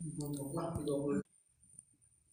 Mua một.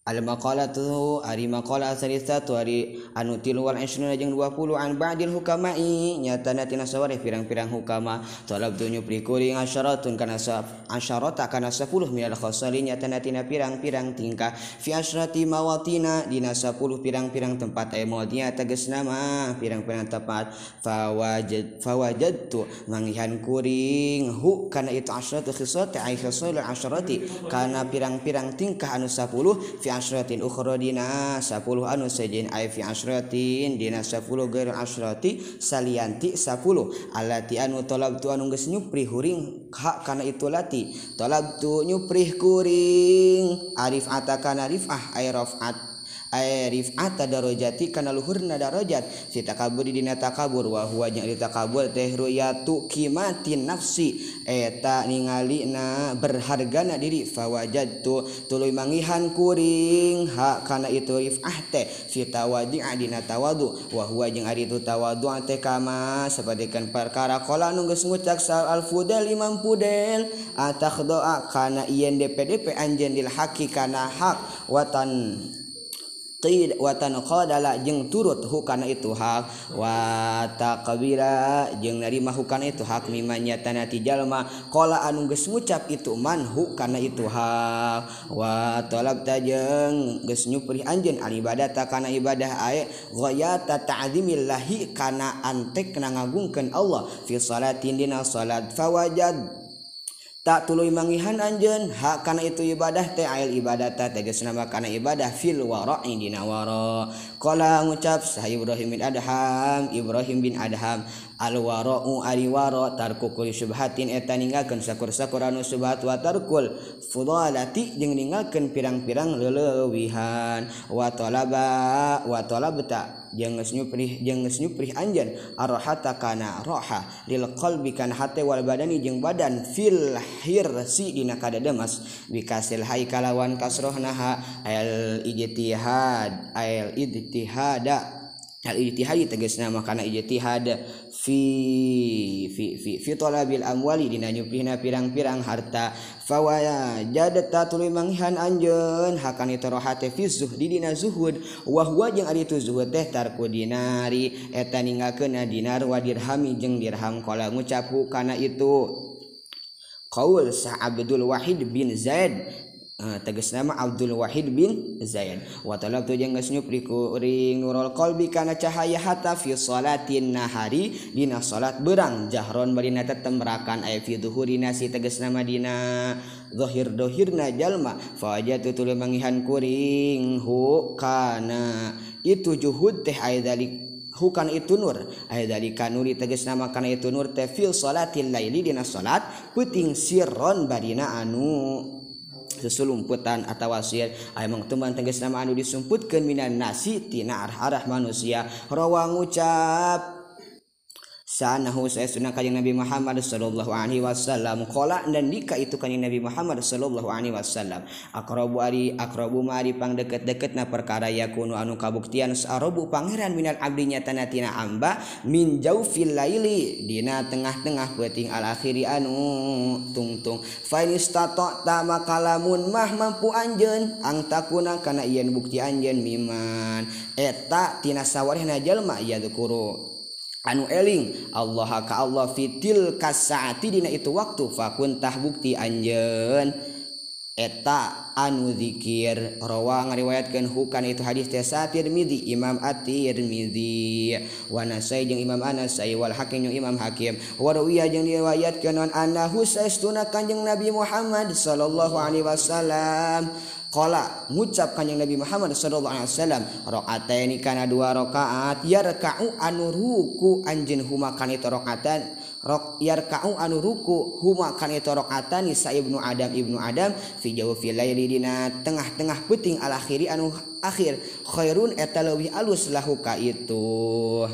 Al-maqalatu ari maqala asalisatu ari anu tilu wal jeung 20 an ba'dil hukamai nyatana tina sawari pirang-pirang hukama talab tu nyupri kuring asyaratun kana sa asyarata kana 10 minal khasali nyatana tina pirang-pirang tingkah. Fi asyrati mawatina dina 10 pirang-pirang tempat ay mawadina tegas nama pirang-pirang tempat. Fawajad fawajadtu mangihan kuring hu kana itu asyratu khisati ai khasalul asyarati kana pirang-pirang tingkah anu 10 fi asratin ukhra dina 10 anu sejen ay fi asratin dina 10 gair asrati salianti 10 alati anu talabtu anu geus nyupri huring hak kana itu lati. Talabtu nyupri kuring arif atakana rifah ay rafat. Rifata darajati kana luhurna si takabur dina takabur wa huwa jeung takabur teh ruyatu kimatin nafsi. Eta ningali na berhargana diri fawajadtu tuluy mangihan kuring. Ha kana itu rifah teh fi tawadi dina tawadu. Wa huwa jeung itu tawadu teh kama sapadekan perkara qala nu geus ngucak sal al fudel imam fudel. Atakdoa kana ien DPDP anjeun dil haqi kana hak. Watan watan qdala jeung turut hukana itu hak. Watak kabira jeung narima hukana itu hak. Mimanya tanati jalma kola anu geus ngucap itu man hukana itu hak. Wa talab tajeng geus nyupri anjeun al ibadata kana ibadah ae. Ghayata ta'zimillahi kana antek ngagungkeun Allah. Fi salatin dina salat fawajad. tak tulu mangihan anjen hak karena itu ibadah teh ail ibadah teh tegas nama karena ibadah fil waro di nawaro kala ngucap sah Ibrahim bin Adham Ibrahim bin Adham al waro u ari waro tarku kuli subhatin eta ninggalkan sakur sakuranu subhat wa tarkul fudalati jeung ninggalkan pirang-pirang lelewihan. Wa talaba wa talabta nyupri Anjan arhatakana roha hate wal badani jeung badan filhirsi dina kada Damas wikasil hai kalawan kasrohnaha el ijtihad el ijtihada. Al ijtihadi tegasna makana ijtihad. fi fi fi fi talabil amwali dina amwalidinanyupina pirang-pirang harta. Fawaya jadeta tulianghan anjeun Hakan fi zuhdi dina zuhud. Wahwa jeung ari tu zuhud teh tarku dinari. Eta ninggalkeun dinar wa dirhami jeung dirham kala ngucapku kana itu. Qaul Sa'abdul Wahid bin Zaid Eh, teges nama Abdul Wahid bin Zaid. Wa talabtu jeung geus nyupriku ring nurul qalbi kana cahaya hata fi salatin nahari dina salat berang. Jahron marina nata ay fi dhuhurina si teges nama dina zahir dohirna jalma. Fa ajatu tuluy mangihan kuring hu kana. Itu juhud teh aya dalik itu Nur. Aya dari kanuri teges nama karena itu Nur tefil salatil laili dina salat puting sirron badina anu. sesulumputan atau wasir. Ayaang teman tegas nama anu disumputkan Minan nasi Tina arharah manusia. Roang ngucap. sanahu saya sunnah kajeng Nabi Muhammad sallallahu alaihi wasallam. Qala dan dika itu kanjeng Nabi Muhammad sallallahu alaihi wasallam. Aqrabu ari aqrabu mari pang deket-deket na perkara yakunu anu kabuktian. Sarobu pangeran minal abdi nyatana tina amba min jaufil laili dina tengah-tengah peuting al akhiri anu tungtung. Fa istato ta makalamun mah mampu anjeun ang takuna kana ieun bukti anjeun miman. Eta tina sawarehna jalma yadukuru anu eling Allah ka Allah fitil kasati dina itu waktu fakuntah bukti anjen eta anu dzikir rawang ngariwayatkeun hukan itu hadis teh Tirmizi Imam At-Tirmizi wa Nasai jeung Imam Anasai wal Hakim jeung Imam Hakim. Wa rawiya jeung riwayatkeun an annahu saestuna kanjeng Nabi Muhammad sallallahu alaihi wasallam. Kola ngucap kanjeng Nabi Muhammad Sallallahu Alaihi Wasallam rokaat ini karena dua rokaat yar kau anu ruku anjin huma kan itu rokaatan rok yar kau anu ruku huma kan itu rokaatan nisa ibnu Adam ibnu Adam fi jauh filayri dina tengah-tengah puting al akhiri anu akhir khairun etalawi alus lahuka itu.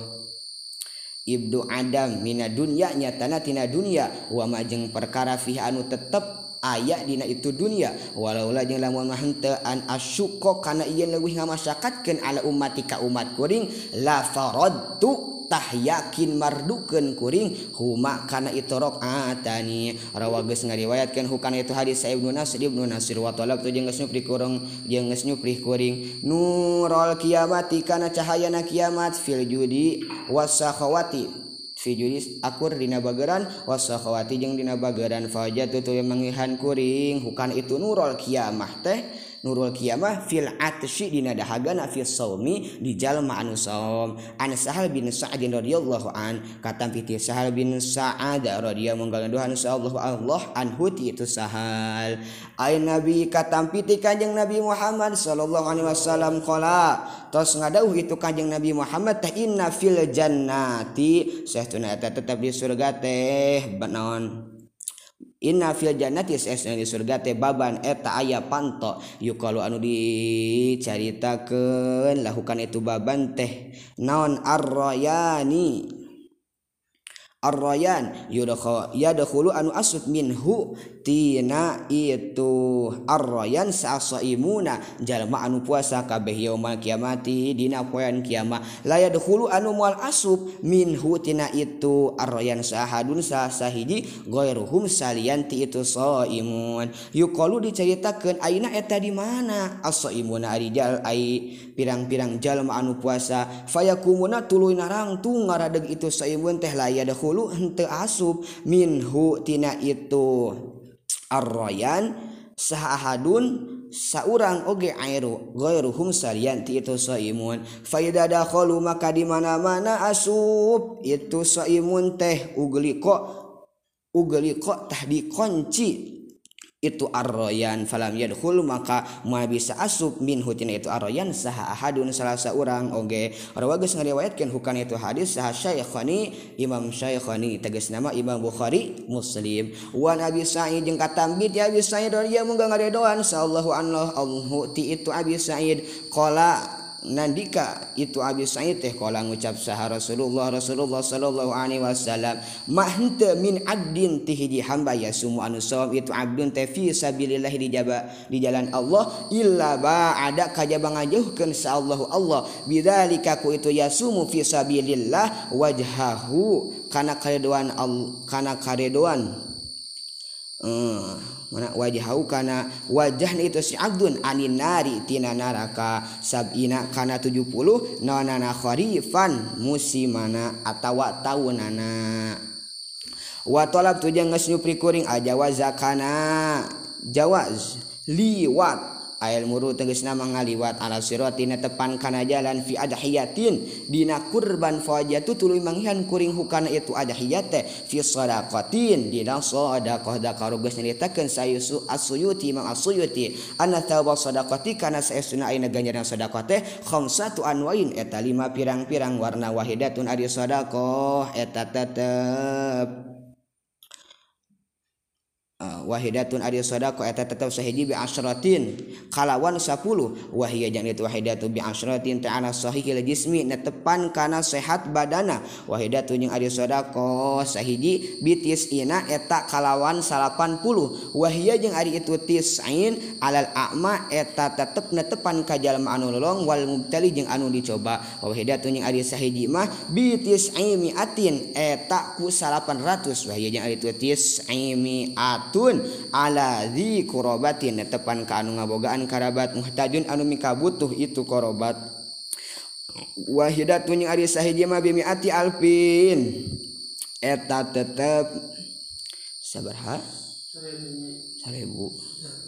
Ibnu Adam mina dunya nyatana tina dunya wa majeng perkara fi anu tetep aya dina itu dunia. Walaulah jeung lamun mah henteu an asyqa kana ieu leuwih ngamasyakatkeun ala ummati ka umat kuring la faradtu tah yakin mardukeun kuring huma kana itu atani rawa geus ngariwayatkeun hukana itu hadis sa Ibnu nasir Ibnu Nasir wa talab tu jeung geus nyupri kurang jeung geus nyupri kuring. Nurul kiamati kana cahayana kiamat fil judi wasakhawati juis akur dina bageran wasakhawati jeung dina bageran fajatu tutul mangihan kuring. Hukan itu nurul kiamah teh. nurul kiamah fil atshi dina dahagana fil saumi di jalma anu saum. An sahal bin sa'ad radhiyallahu an katam piti sahal bin sa'ad radhiyallahu manggalan duhan sallallahu Allah anhu ti itu sahal. Ai nabi katam piti kanjeng nabi Muhammad sallallahu alaihi wasallam qala tos ngadauh itu kanjeng nabi Muhammad ta inna fil jannati. Sahtuna eta tetap di surga teh benon inna fil Jannati di surga teh baban eh, eta aya panto. Yuk kalau anu dicaritakeun lakukan itu baban teh. Naon? Arroyani arroyan yadkhulu anu asud minhu. Tina itu arroyan sasaimuna jalma anu puasa kabeh yauma kiamati dina poean kiamat. La yadkhulu anu mual asub minhu tina itu arroyan sahadun sahiji ghairuhum salian ti itu saimun yuqalu diceritakeun aina eta di mana? Asaimuna ari jal ai pirang-pirang jalma anu puasa. Fayakumuna tuluy narangtung ngaradeg itu saimun teh la yadkhulu dulu hente asub minhu tina itu arroyan sahahadun saurang oge airu goiruhum salian ti itu soimun. Faida dakhulu maka di mana-mana asub itu soimun teh ugli kok ugli kok tah dikunci itu arroyan falam yadkhul maka ma bisa asub min hutina itu arroyan saha ahadun salah seorang. Oge rawa geus ngariwayatkeun hukana itu hadis saha syaikhani imam syaikhani tegas nama imam bukhari muslim. Wa abi sa'id jeung katambit ya abi sa'id dia mungga ngaredoan sallallahu anhu allahu ti itu abi sa'id qala nandika itu Abi Sa'id teh kala ngucap saha Rasulullah Rasulullah sallallahu alaihi wasallam ma henteu min abdin ti hiji hamba ya sumu anu sawab itu abdun teh fi sabilillah di jaba di jalan Allah illa ba ada kajaba ngajauhkeun sa Allah Allah bidzalika ku itu ya sumu fi sabilillah wajhahu kana karedoan Allah kana karedoan Eh, mana wajah kana wajah itu si Abdun anin nari tina naraka sabina kana 70 nonana kharifan musimana atawa taunana. Wa talab tu jeung geus nyupri kuring jawaz liwat. ayat muru tegas nama ngaliwat ala sirotina tepan kana jalan fi adhiyatin dina kurban fawajatu tuluy manghian kuring hukana itu teh. Fi sadaqatin dina sadaqah da karugas nyaritakeun sayusu asuyuti mang asuyuti anna thawba sadaqati kana saestuna ayeuna ganjaran sadaqah teh khamsatu anwain eta lima pirang-pirang warna wahidatun ari sadaqah eta tetep. wahidatun ari sodako eta tetap sahiji bi asratin kalawan 10 wahia jang itu wahidatu bi asratin ta'ala sahihil jismi netepan kana sehat badana. Wahidatu jeung ari sodako sahiji bitis ina eta kalawan 80 wahia jeung ari itu tisain alal a'ma eta tetep netepan ka jalma anu lolong wal mubtali jeung anu dicoba. Wahidatu jeung ari sahiji mah bitis aimi atin eta ku 800 wahia jeung ari itu tisaimi atun ala alazi kurobatin tepan ke anu ngabogaan karabat muhtajun anu mika butuh itu korobat. Wahidatun yang ari sahiji mah bimi ati alpin eta tetep sabarha 1000 1000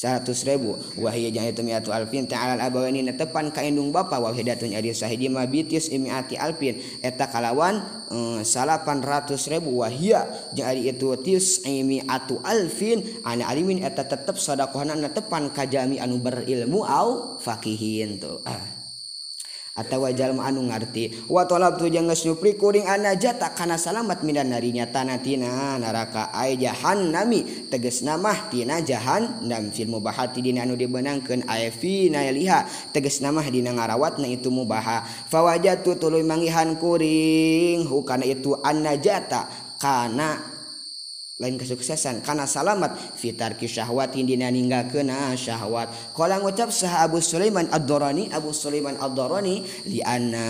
seratus ribu. Wahia jangan itu miatu alfin. Ta'ala abawaini netepan kaindung bapa. Wahidatun ari sahiji ma bitis imiati alfin. Eta kalawan eh, salapan ratus ribu. Wahia jeung itu tis imiatu alfin. Ana alimin eta tetep sodakohana netepan kajami anu berilmu au fakihin tuh ah. atau wajal anu ngerti watolab kuring ana jata kana salamat minan narinya tanatina naraka ay jahan nami teges namatina jahan dan filmu mubahati dina anu dibenangkan ayfi naliha teges nama dina ngarawat na itu mubaha. Fawajatu tuluy tulu mangihan kuring hukana itu anna jata kana lain kesuksesan. Karena salamat fitar syahwat dina ninggalkeuna ah, syahwat. Qala ngucap sah Abu Sulaiman Ad-Darani Abu Sulaiman Ad-Dorani liana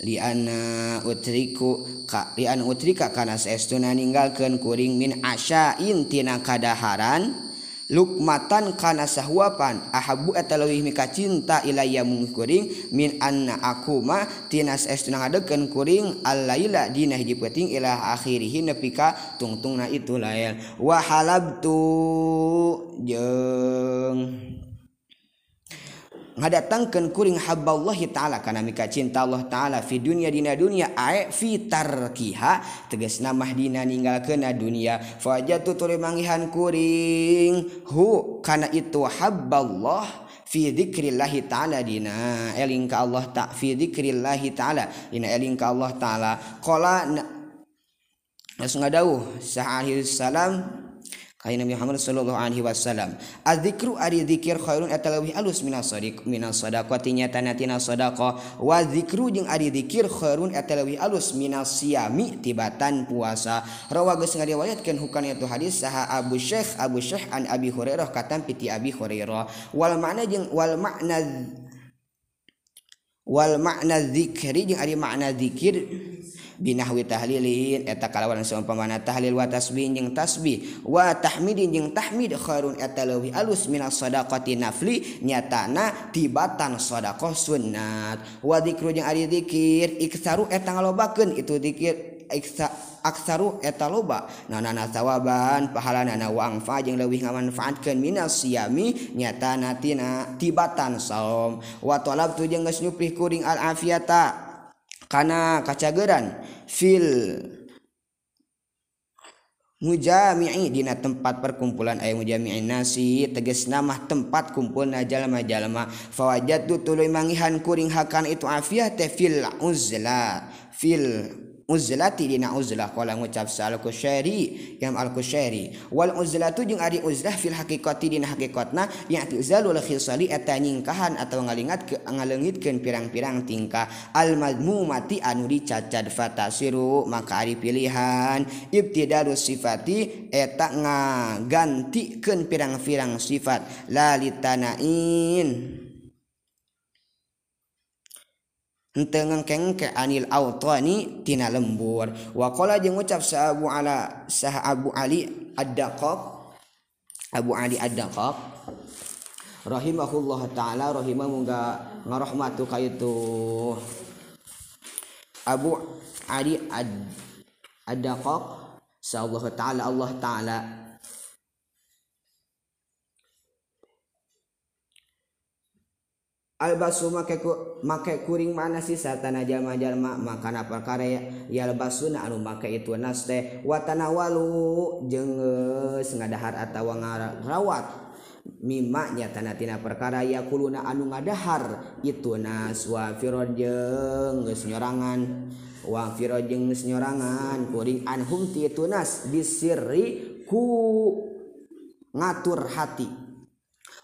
liana utriku ka liana utrika karena saestuna ninggalkeun kuring min asyain tina kadaharan. Lukmatan kana sahwapan ahabu eta leuwih mika cinta ilayya mung kuring min anna aku ma tina saestuna ngadekeun kuring alaila dina hiji peuting ila akhirih nepi ka tungtungna itu lael wa halabtu jeung datangkan kuring haballahi ta'ala karena mika cinta Allah ta'ala fi dunia dina dunia ae fi tarkiha. Tegas nama dina ninggal kena dunia. Fajatu tuli mangihan kuring. Hu karena itu habballah fi dzikrillahi ta'ala dina. Eling ka Allah ta fi dzikrillahi ta'ala. Dina eling ka Allah ta'ala. Qala langsung ngadauh sahih salam Muhammad sallallahu Alaihi Wasallam adzikru ari dzikir khairun eta leuwih alus minas sadiq minas sadaqati nyata tina sadaqah. Wa dzikru jeung ari dzikir khairun eta leuwih alus minas siami tibatan puasa. Rawa geus ngariwayatkeun hukana itu hadis saha Abu Syekh Abu Syekh an Abi Hurairah katam piti Abi Hurairah. Wal makna jeung wal makna wal makna dzikri jeung ari makna dzikir binahwi tahlilin eta kalawan seumpamana tahlil wa tasbih jeung tasbih wa tahmidin jeung tahmid khairun eta leuwih alus minas sadaqati nafli nyatana tibatan sadaqah sunnat. Wa dzikru jeung ari dzikir iksaru eta ngalobakeun itu dzikir iksa aksaru eta loba. Nanana sawaban pahala nana wangfa jeung leuwih ngamanfaatkeun minas siami nyata natina tibatan saum. Wa talabtu jeung geus nyupih kuring al afiyata kana kacageran. Fil mujami'i dina tempat perkumpulan aya mujami'i nasi tegas nama tempat kumpul najalma jalma fawajat tu tuluy mangihan kuring hakan itu afiah te fil uzla fil uzlati dina uzlah qala ngucap sal kusyairi yang al kusyairi wal uzlatu jeung ari uzlah fil haqiqati dina haqiqatna ya'ti uzalul khisali eta nyingkahan atau ngalingat ke ngaleungitkeun pirang-pirang tingkah. Al madmumati anu dicacad fatasiru maka ari pilihan. Ibtidarus sifati eta ngagantikeun pirang-pirang sifat. Lalitanain ngengkeng ke anil autoni tina lembur. Wakola jeung ngucap sa Abu ala sah Abu Ali ad-Daqaq. Abu Ali ad-Daqaq. Rahimahullah taala rahimah mungga ngarahmatu ka itu. Abu Ali ad ad-Daqaq. Sa Allah taala Allah taala Albasu make ku, make kuring mana sih? Satana jalma jalma makana perkara ya albasuna anu make itu nas teh. Watana walu jengeus eh, ngadahar atawa ngarawat mimaknya tanah tina perkara ya kuluna anu ngadahar. Itu nas wa firod geus nyorangan. Wa firod geus nyorangan kuring anhum ti itu nas. Disirri ku ngatur hati.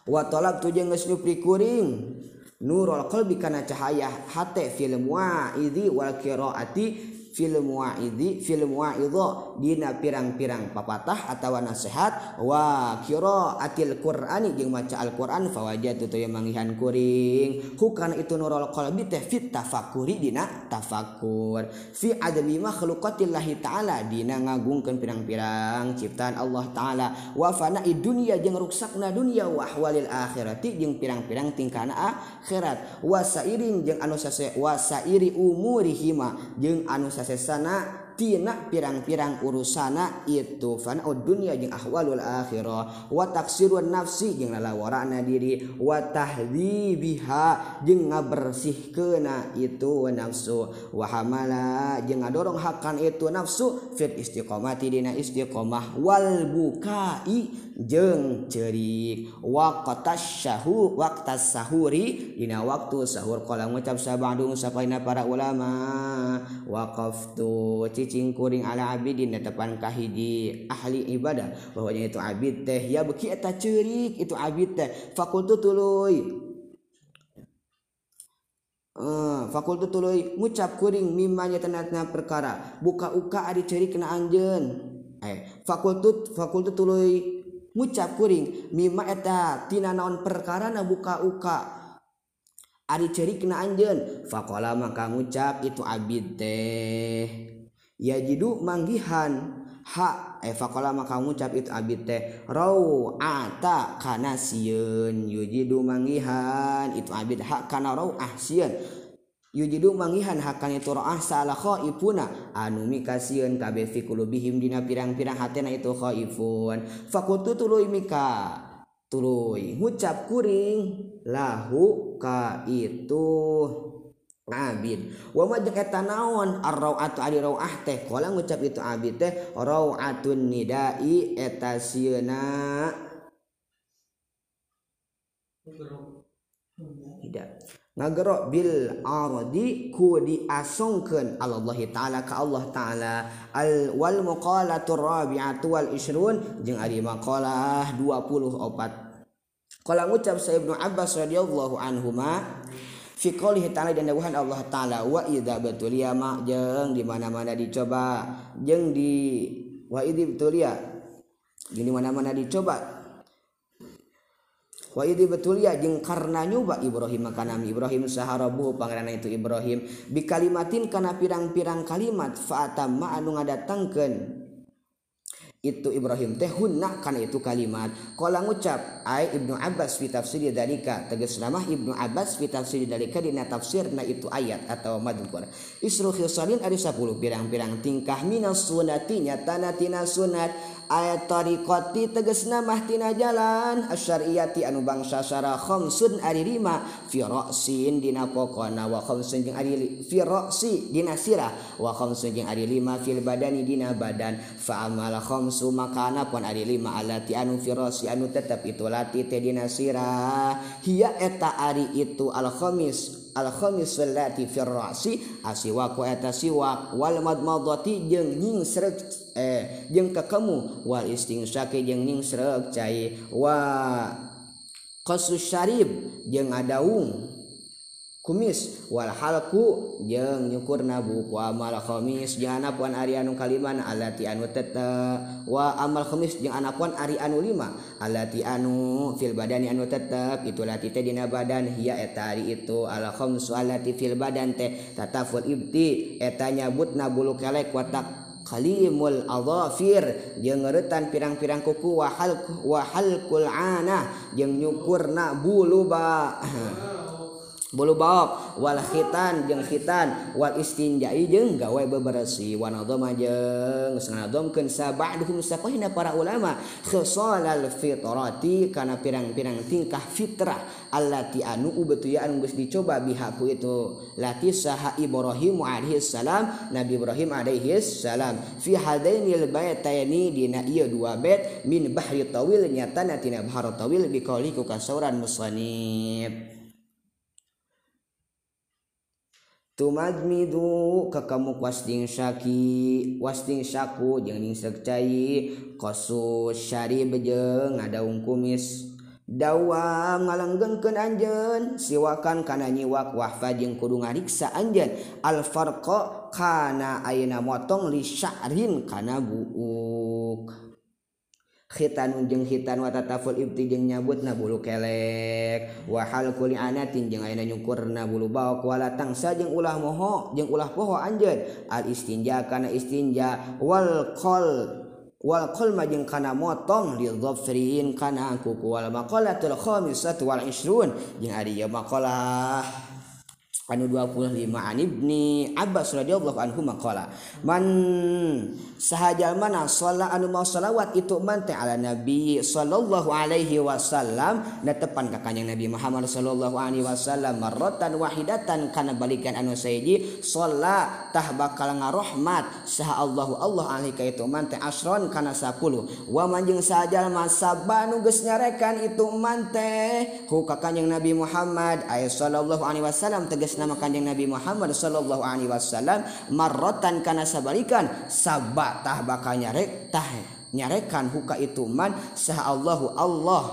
Wa talab tu jeung geus nyupri kuring. nurul qalbi kana cahaya hate film wa idhi wal qiraati film waidi film waidho dina pirang-pirang papatah atau nasihat wa kiro atil Qurani jeung maca Al-Quran fawaja tuh yang mangihan kuring. Hukana itu nurul qalbi teh fit tafakuri dina tafakur. Fi adami makhluqatillahi ta'ala dina ngagungkan pirang-pirang ciptaan Allah ta'ala. Wa fana'i dunia jeung ruksakna dunia wa ahwalil akhirati jeung pirang-pirang tingkana akhirat. Wasairin jeung anu wasairi umurihima jeung anu sase sesanatina pirang-pirang urusana itu fan dunia jeung ahwalul akhirah. Wa taksirun nafsi jeung lalawarana diri. Wa tahdzibiha jeung ngabersihkeuna itu nafsu. Wa hamala jeung ngadorong hakan itu nafsu. Fit istiqomati dina istiqomah wal bukai. jeng cerik syahu waqtas sahuri Dina waktu sahur qala ngucap sabadung sapaina para ulama. Waqaftu cicing kuring ala Abidin tepankahhidi ahli ibadah. Bahwanya itu Abid teh ya beki eta cerik itu Abid teh. Fakultu tuluy. Uh, fakultu tuluy ngucap kuring mimanya tenatna perkara. Buka-uka ari cerik kena anjen eh fakultu fakultu tuluy ngucap kuring mimma etatina naon perkara na buka-uka Ari cerikna anjen fakola maka ngucap itu abid teh. Ya jidu manggihan hak eh fakola maka ngucap itu abid teh. Raw ata kana sieun. Yujidu manggihan itu abid hak kana raw ah sieun. yujidu mangihan hakani turah salah khaifuna. Anu mikasieun kabeh fi qulubihim dina pirang-pirang hatena itu khaifun. Fakutu tuluy mika. Tuluy ngucap kuring. Lahu ka itu. Abid. Wa ma jeung eta naon? Arrauatu ari rauah teh. Kala ngucap itu abid teh. Rauatun nidai eta sieuna tidak. ngagero bil ardi ku diasongkeun Allah taala ka Allah taala. Al wal maqalatur rabi'atu wal isrun jeung ari maqalah 24 qala ngucap sa Ibnu Abbas radhiyallahu anhuma fi qoulihi ta'ala dan dawuhan Allah taala wa idza batuliya ma jeung di mana-mana dicoba. Jeung di wa idza batuliya di mana-mana dicoba. Wahidi betul ya jeng karena nyoba Ibrahim makanam Ibrahim saharabu pangeran itu Ibrahim. Di kalimatin karena pirang-pirang kalimat faatam anu ngadatangkeun. Itu Ibrahim teh hunna kana itu kalimat. Qala ngucap ai Ibnu Abbas fi tafsir dalika tegas nama Ibnu Abbas fi tafsir dalika dina tafsirna itu ayat atau madhkur. Isru khisalin ada 10 pirang-pirang tingkah minas sunati nyatana tina sunat ayat tariqti teges namahtina jalan. Asyariyati anu bangsa syara khamsun ari lima fi ra'sin dina pokona wa khamsun jeung ari fi ra'si dina sirah wa khamsun jeung ari lima fil badani dina badan. Fa amala khamsu makana anapun ari lima alati anu fi ra'si anu tetep itu lati teh dina sirah. Hiya eta ari itu al khamis. alkhomis lati firrasi asiwaku eta siwak wal madmadati jeung nying sreg eh jeung kekemu wal istinsaki jeung nying sreg cai. Wa qasus syarib jeung adaung kumis wal halku jeung nyukur nabu wa amal khamis. Jeung anapuan ari anu kaliman allati anu tete wa amal khamis jeung anapuan ari anu lima allati anu fil badani anu tetep itu lati teh dina badan hiya eta ari itu al khamsu allati fil badan teh tataful ibti eta nyabutna bulu kelek watak kalimul adhafir jeung ngeuretan pirang-pirang kuku wa halq wa halqul jeung nyukurna bulu ba bulubok wal khitan jeung khitan wal istinjai jeung gawe beberesi wa adzama jeung ngadhomkeun saba'duhum sakohina para ulama. Khisalal fitrati kana pirang-pirang tingkah fitrah. Allati anu ubatuya anu geus dicoba bihaku itu. Lati saha Ibrahim alaihi salam Nabi Ibrahim alaihi salam. Fi hadainil baitaini dina ieu dua bait min bahri tawil nyata natina bahar tawil biqauli ku kasauran musannif. Tumadmidu kekamu wasding syaki. Wasding syaku jeung ning cai. Kosus syari bejeng ngadaung kumis. Dawa ngalenggengkeun anjeun siwakan kana nyiwak wahfa jeung kudu ngariksa anjeun. Al farqa kana ayeuna motong li sya'rin kana buuk hitanun jeung hitan watataful ibti jeung nyabut na bulu kelek. Wahal kuli anatin jeung ayeuna nyukurna bulu baok. Wala tangsa jeung ulah moho jeung ulah poho anjeun. Al istinja kana istinja. Wal qol wal qol majeng kana motong. Di dhafrin kana kuku wal maqalatul khamisatu wal isrun jeung ari maqalah. anu 25 an ibni Abbas radhiyallahu anhu maqala man sahaja mana sholat anu mau sholawat itu man teh ala nabi sallallahu alaihi wasallam. Netepan ka kanjeng nabi Muhammad sallallahu alaihi wasallam marratan wahidatan kana balikan anu saeji sholat tah bakal ngarahmat. Saha Allahu Allah alaihi ka itu man teh asron kana 10 wa man jeung sahaja masaba nu geus nyarekan itu man teh. Ku ka kanjeng nabi Muhammad ay sallallahu alaihi wasallam tegas nama Kanjeng Nabi Muhammad Shallallahu Alaihi Wasallam marrotan karena sabalikan sabak tah bakal nyarek tah nyarekan huka itu man sah Allahu Allah.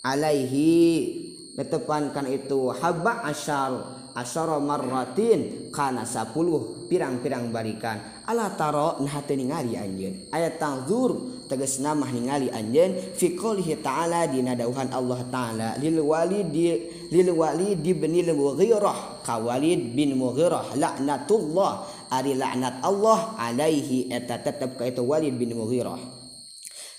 Alaihi tepankan itu haba asyar asyara marratin. Kana 10 pirang-pirang barikan. Ala taro nah ningali anjeun. Aya tangzur tegasna mah ningali anjeun. Fi qouli ta'ala dina dauhan Allah taala lil walidi lil walidi bin mughirah ka walid bin mughirah laknatullah. Ari laknat Allah alaihi eta tetep ka itu walid bin mughirah.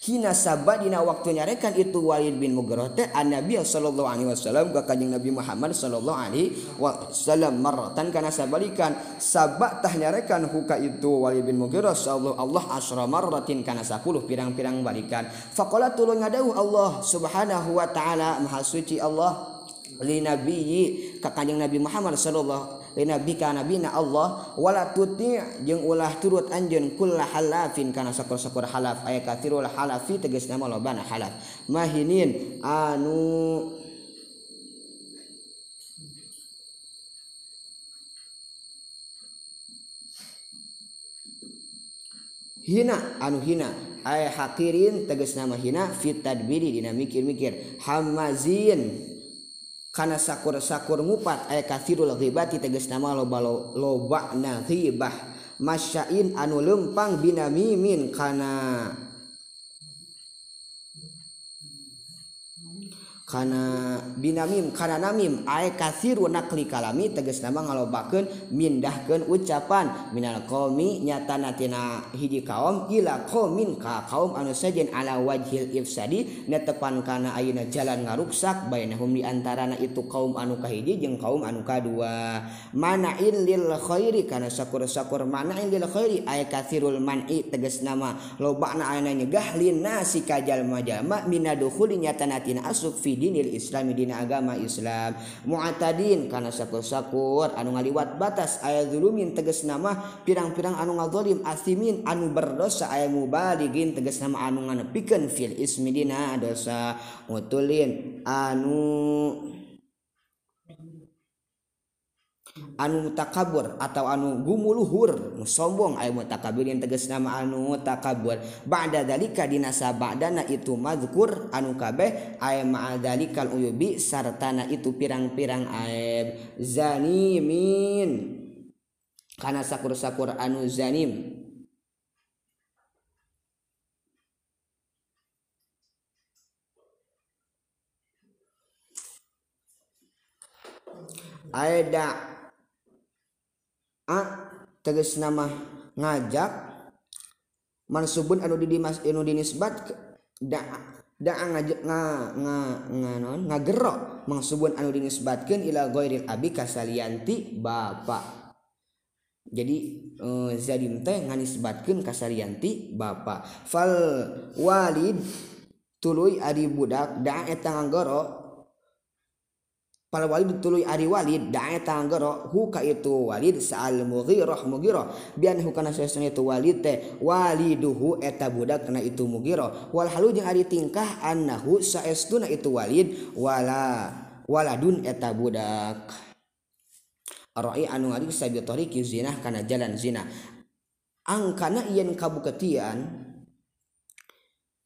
hina sabadina waktu nyarekan itu Walid bin Mughirah teh Nabi sallallahu alaihi wasallam ka kanjeng Nabi Muhammad sallallahu alaihi wasallam marratan kana sabalikan. Sabak tah nyarekan huka itu Walid bin Mughirah sallallahu Allah asra marratin kana 10 pirang-pirang balikan. Faqala tulung ngadauh Allah subhanahu wa taala maha suci Allah li nabiyyi ka kanjeng Nabi Muhammad sallallahu binabikabina Allah wala tuti jeung ulah turut anjeun kulla halafin kana sakur-sakur halaf. Aya katirul halafi tegas nama lobana halaf. Mahinin anu hina anu hina. Aya hakirin teges nama hina fit tadbiri dina mikir-mikir. Hamazin. karena sakur-sakur ngupat aya kafirul ghibati tegas nama loba loba na ghibah. Masyain anu lempang binamimin kana. karena binamim karena namim ay kathiru nakli kalami tegas nama ngalobakeun mindahkeun ucapan. Minal qaumi nyatana tina hiji kaum ila qaumin ka kaum anu sajen ala wajhil ifsadi netepan kana ayeuna jalan ngaruksak bainahum di antarana itu kaum anu kahiji jeung kaum anu kadua. Mana'in lil khairi kana sakur-sakur mana'in lil khairi ay kasirul man'i tegas nama. Lobana ayeuna nyegah linasi kajal majama minadukhuli nyata natina asuk fi dinil Islam Dina agama Islam. Muatadin karena sakur-sakur anu ngaliwat batas ayat zulumin teges nama pirang-pirang anu ngadolim asimin anu berdosa ayat mubaligin teges nama anu nganepikan fil ismi dina dosa. Mutulin anu anu takabur atau anu gumuluhur. Musombong aya mutakabir yang tegas nama anu takabur ba'da dalika dinasa ba'dana itu mazkur anu kabeh aya ma'adalikal uyubi sartana itu pirang-pirang aib zanimin. Karena sakur-sakur anu zanim. Aida a teges nama ngajak mansubun anu didimas anu dinisbat da da ngajak nga nga nganon ngagero mansubun anu dinisbatkeun ila ghairil abi kasalianti bapa. Jadi eh, teh nganisbatkeun kasalianti bapa. Fal walid tuluy adi budak da eta ngagero para Walid tuluy ari Walid dae tanggero huka itu Walid saal Mughirah Mughirah. Bian hukana sesuna itu Walid teh waliduhu eta budak kana itu Mughirah. Wal halu jeung ari tingkah annahu saestuna itu Walid wala waladun eta budak. Ra'i anu ngari sabi tariqi zina kana jalan zina. Angkana yen kabuketian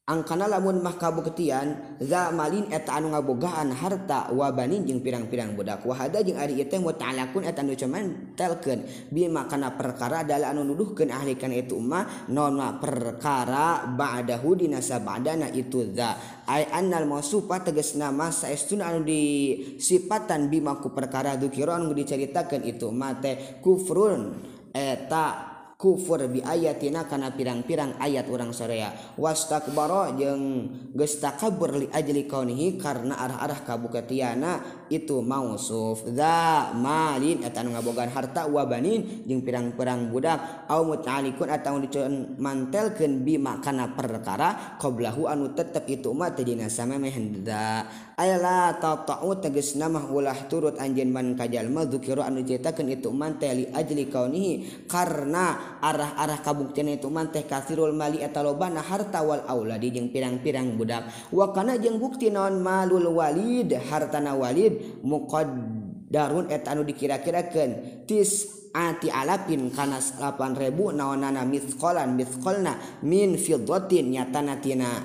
angkana lamun mah kabuktian za malin eta anu ngabogaan harta wabanin jeung pirang-pirang budak. Wahada jeung ari ieu teh muta'alakun eta anu cuman telkeun bi kana perkara adalah anu nuduhkeun ahli kana itu mah nona perkara ba'dahu dina sabadana itu za. Ai annal mausufa tegas nama saestuna anu disipatan bima ku perkara dzikira anu diceritakeun itu mah teh kufrun eta kufur biayatina kana pirang-pirang ayat orang Sorea. Wastakbaro jeung gesta kabur li ajli kaunihi karena arah-arah kabukatiana itu mausuf. Za malin eta ngabogan ngabogaan harta wa banin jeung pirang-pirang budak. Au muta'alikun atawa dicoen mantelkeun bi makana perkara qablahu anu tetep itu ma teh dina samemeh da ayla tatau tegasna nama ulah turut anjeun man kajalma dzukira anu ceritakeun itu umat li ajli kaunihi karena arah-arah kabuktian itu manteh kasirul mali atalobana harta wal auladi jeung pirang-pirang budak. Wa kana jeung bukti naon malul walid hartana walid muqaddarun eta anu dikira-kirakeun. Tis ati alapin kana 8000 naonana mithqalan mithqalna min fiddatin nyatana tina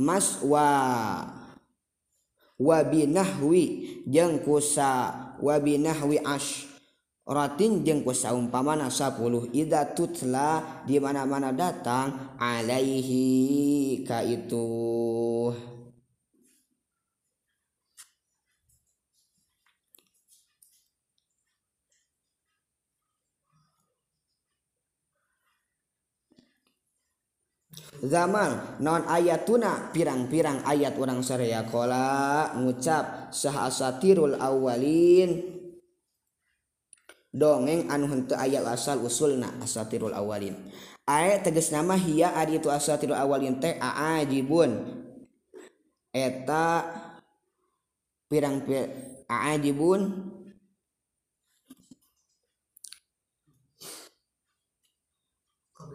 mas wa wa binahwi jeung kusa wa binahwi ash. Rotin jeng kusaumpamana 10 ida tutla di mana-mana datang alaihi ka itu. Zaman non ayat tuna pirang-pirang ayat orang Suryakola ngucap sah asatirul awalin dongeng anu hentu ayat asal usulna asatirul awalin. Ayat teges nama hia ari itu asatirul awalin teh aajibun eta pirang pirang aajibun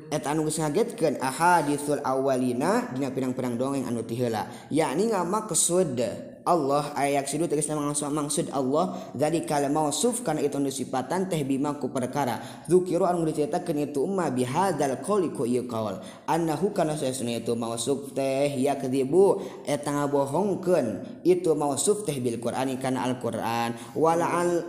kagetkan aha disul awalina dina pirang-perang dongeng anu tila yakni ngamak kesude Allah ayayak sidu tegas nama maksud Allah dari kalau mausuf karena itu nusipatan teh bima ku perkara. Zukiru an diceritakeun itu umma bihadzal qawli ku ieu qaul. Annahu kana sesuna itu mausuf teh yakdzibu eta ngabohongkeun itu mausuf teh bil Qur'ani kana Al-Qur'an. Wala al